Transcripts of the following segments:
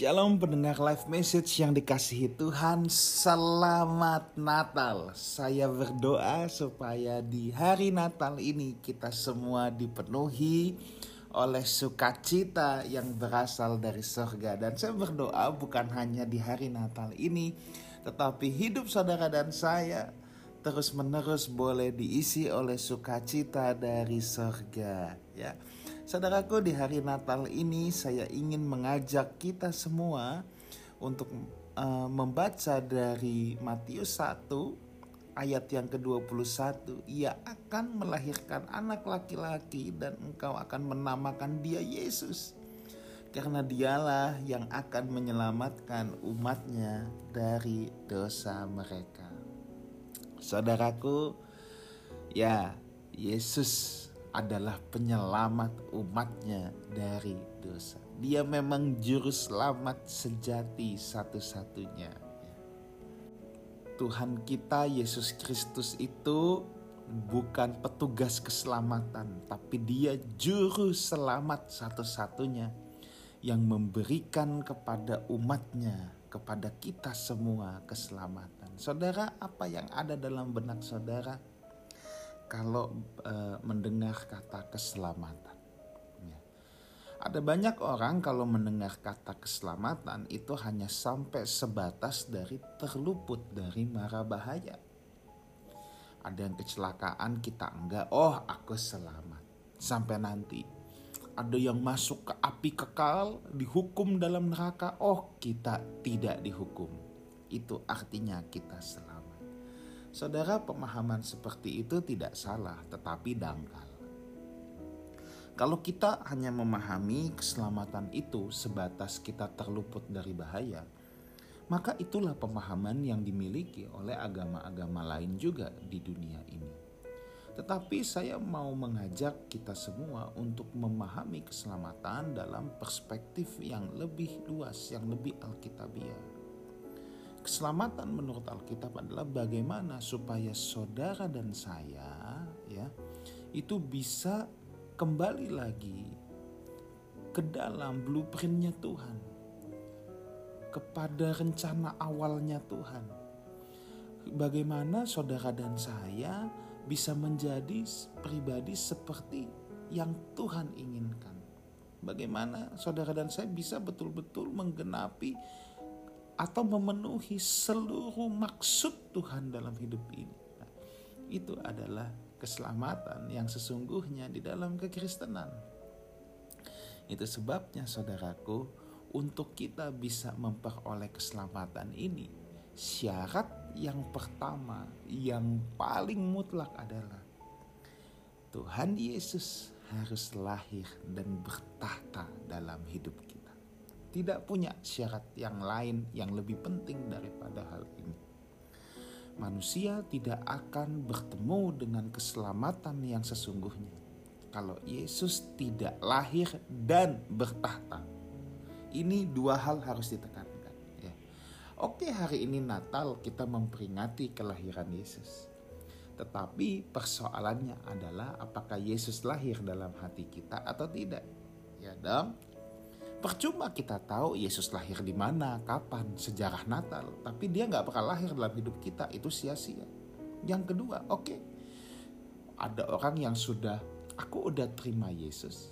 Shalom pendengar live message yang dikasihi Tuhan. Selamat Natal. Saya berdoa supaya di hari Natal ini kita semua dipenuhi oleh sukacita yang berasal dari surga Dan saya berdoa bukan hanya di hari Natal ini Tetapi hidup saudara dan saya terus menerus boleh diisi oleh sukacita dari surga ya Saudaraku, di hari Natal ini saya ingin mengajak kita semua untuk uh, membaca dari Matius 1 ayat yang ke-21. Ia akan melahirkan anak laki-laki dan engkau akan menamakan dia Yesus. Karena dialah yang akan menyelamatkan umatnya dari dosa mereka. Saudaraku, ya Yesus adalah penyelamat umatnya dari dosa. Dia memang juru selamat sejati satu-satunya. Tuhan kita Yesus Kristus itu bukan petugas keselamatan, tapi dia juru selamat satu-satunya yang memberikan kepada umatnya, kepada kita semua keselamatan. Saudara, apa yang ada dalam benak saudara? Kalau e, mendengar kata keselamatan. Ya. Ada banyak orang kalau mendengar kata keselamatan itu hanya sampai sebatas dari terluput dari mara bahaya. Ada yang kecelakaan kita enggak, oh aku selamat. Sampai nanti ada yang masuk ke api kekal, dihukum dalam neraka, oh kita tidak dihukum. Itu artinya kita selamat. Saudara, pemahaman seperti itu tidak salah, tetapi dangkal. Kalau kita hanya memahami keselamatan itu sebatas kita terluput dari bahaya, maka itulah pemahaman yang dimiliki oleh agama-agama lain juga di dunia ini. Tetapi saya mau mengajak kita semua untuk memahami keselamatan dalam perspektif yang lebih luas, yang lebih alkitabiah. Keselamatan menurut Alkitab adalah bagaimana supaya saudara dan saya ya itu bisa kembali lagi ke dalam blueprintnya Tuhan kepada rencana awalnya Tuhan. Bagaimana saudara dan saya bisa menjadi pribadi seperti yang Tuhan inginkan? Bagaimana saudara dan saya bisa betul-betul menggenapi atau memenuhi seluruh maksud Tuhan dalam hidup ini. Nah, itu adalah keselamatan yang sesungguhnya di dalam kekristenan. Itu sebabnya saudaraku, untuk kita bisa memperoleh keselamatan ini, syarat yang pertama yang paling mutlak adalah Tuhan Yesus harus lahir dan bertahta dalam hidup tidak punya syarat yang lain yang lebih penting daripada hal ini. Manusia tidak akan bertemu dengan keselamatan yang sesungguhnya kalau Yesus tidak lahir dan bertahta. Ini dua hal harus ditekankan. Ya. Oke hari ini Natal kita memperingati kelahiran Yesus. Tetapi persoalannya adalah apakah Yesus lahir dalam hati kita atau tidak. Ya dong. Percuma kita tahu Yesus lahir di mana, kapan, sejarah Natal, tapi dia nggak bakal lahir dalam hidup kita, itu sia-sia. Yang kedua, oke, okay, ada orang yang sudah, aku udah terima Yesus,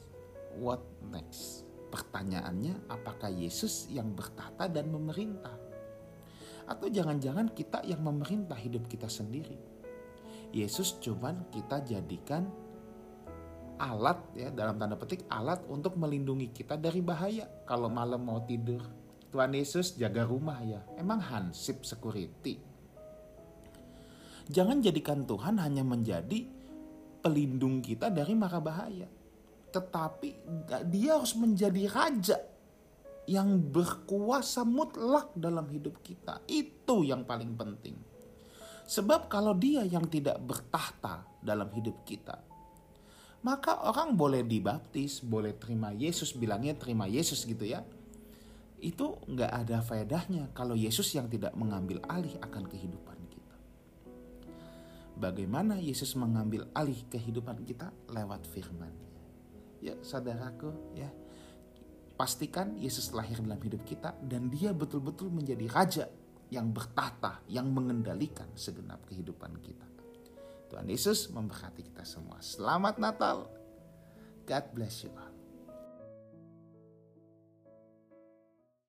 what next? Pertanyaannya, apakah Yesus yang bertata dan memerintah? Atau jangan-jangan kita yang memerintah hidup kita sendiri? Yesus cuman kita jadikan alat ya dalam tanda petik alat untuk melindungi kita dari bahaya kalau malam mau tidur. Tuhan Yesus jaga rumah ya. Emang hansip security. Jangan jadikan Tuhan hanya menjadi pelindung kita dari mara bahaya. Tetapi dia harus menjadi raja yang berkuasa mutlak dalam hidup kita. Itu yang paling penting. Sebab kalau dia yang tidak bertahta dalam hidup kita, maka orang boleh dibaptis, boleh terima Yesus, bilangnya terima Yesus gitu ya. Itu nggak ada faedahnya kalau Yesus yang tidak mengambil alih akan kehidupan kita. Bagaimana Yesus mengambil alih kehidupan kita lewat firman-Nya. Ya saudaraku ya, pastikan Yesus lahir dalam hidup kita dan dia betul-betul menjadi raja yang bertata, yang mengendalikan segenap kehidupan kita. Tuhan Yesus memberkati kita semua. Selamat Natal. God bless you.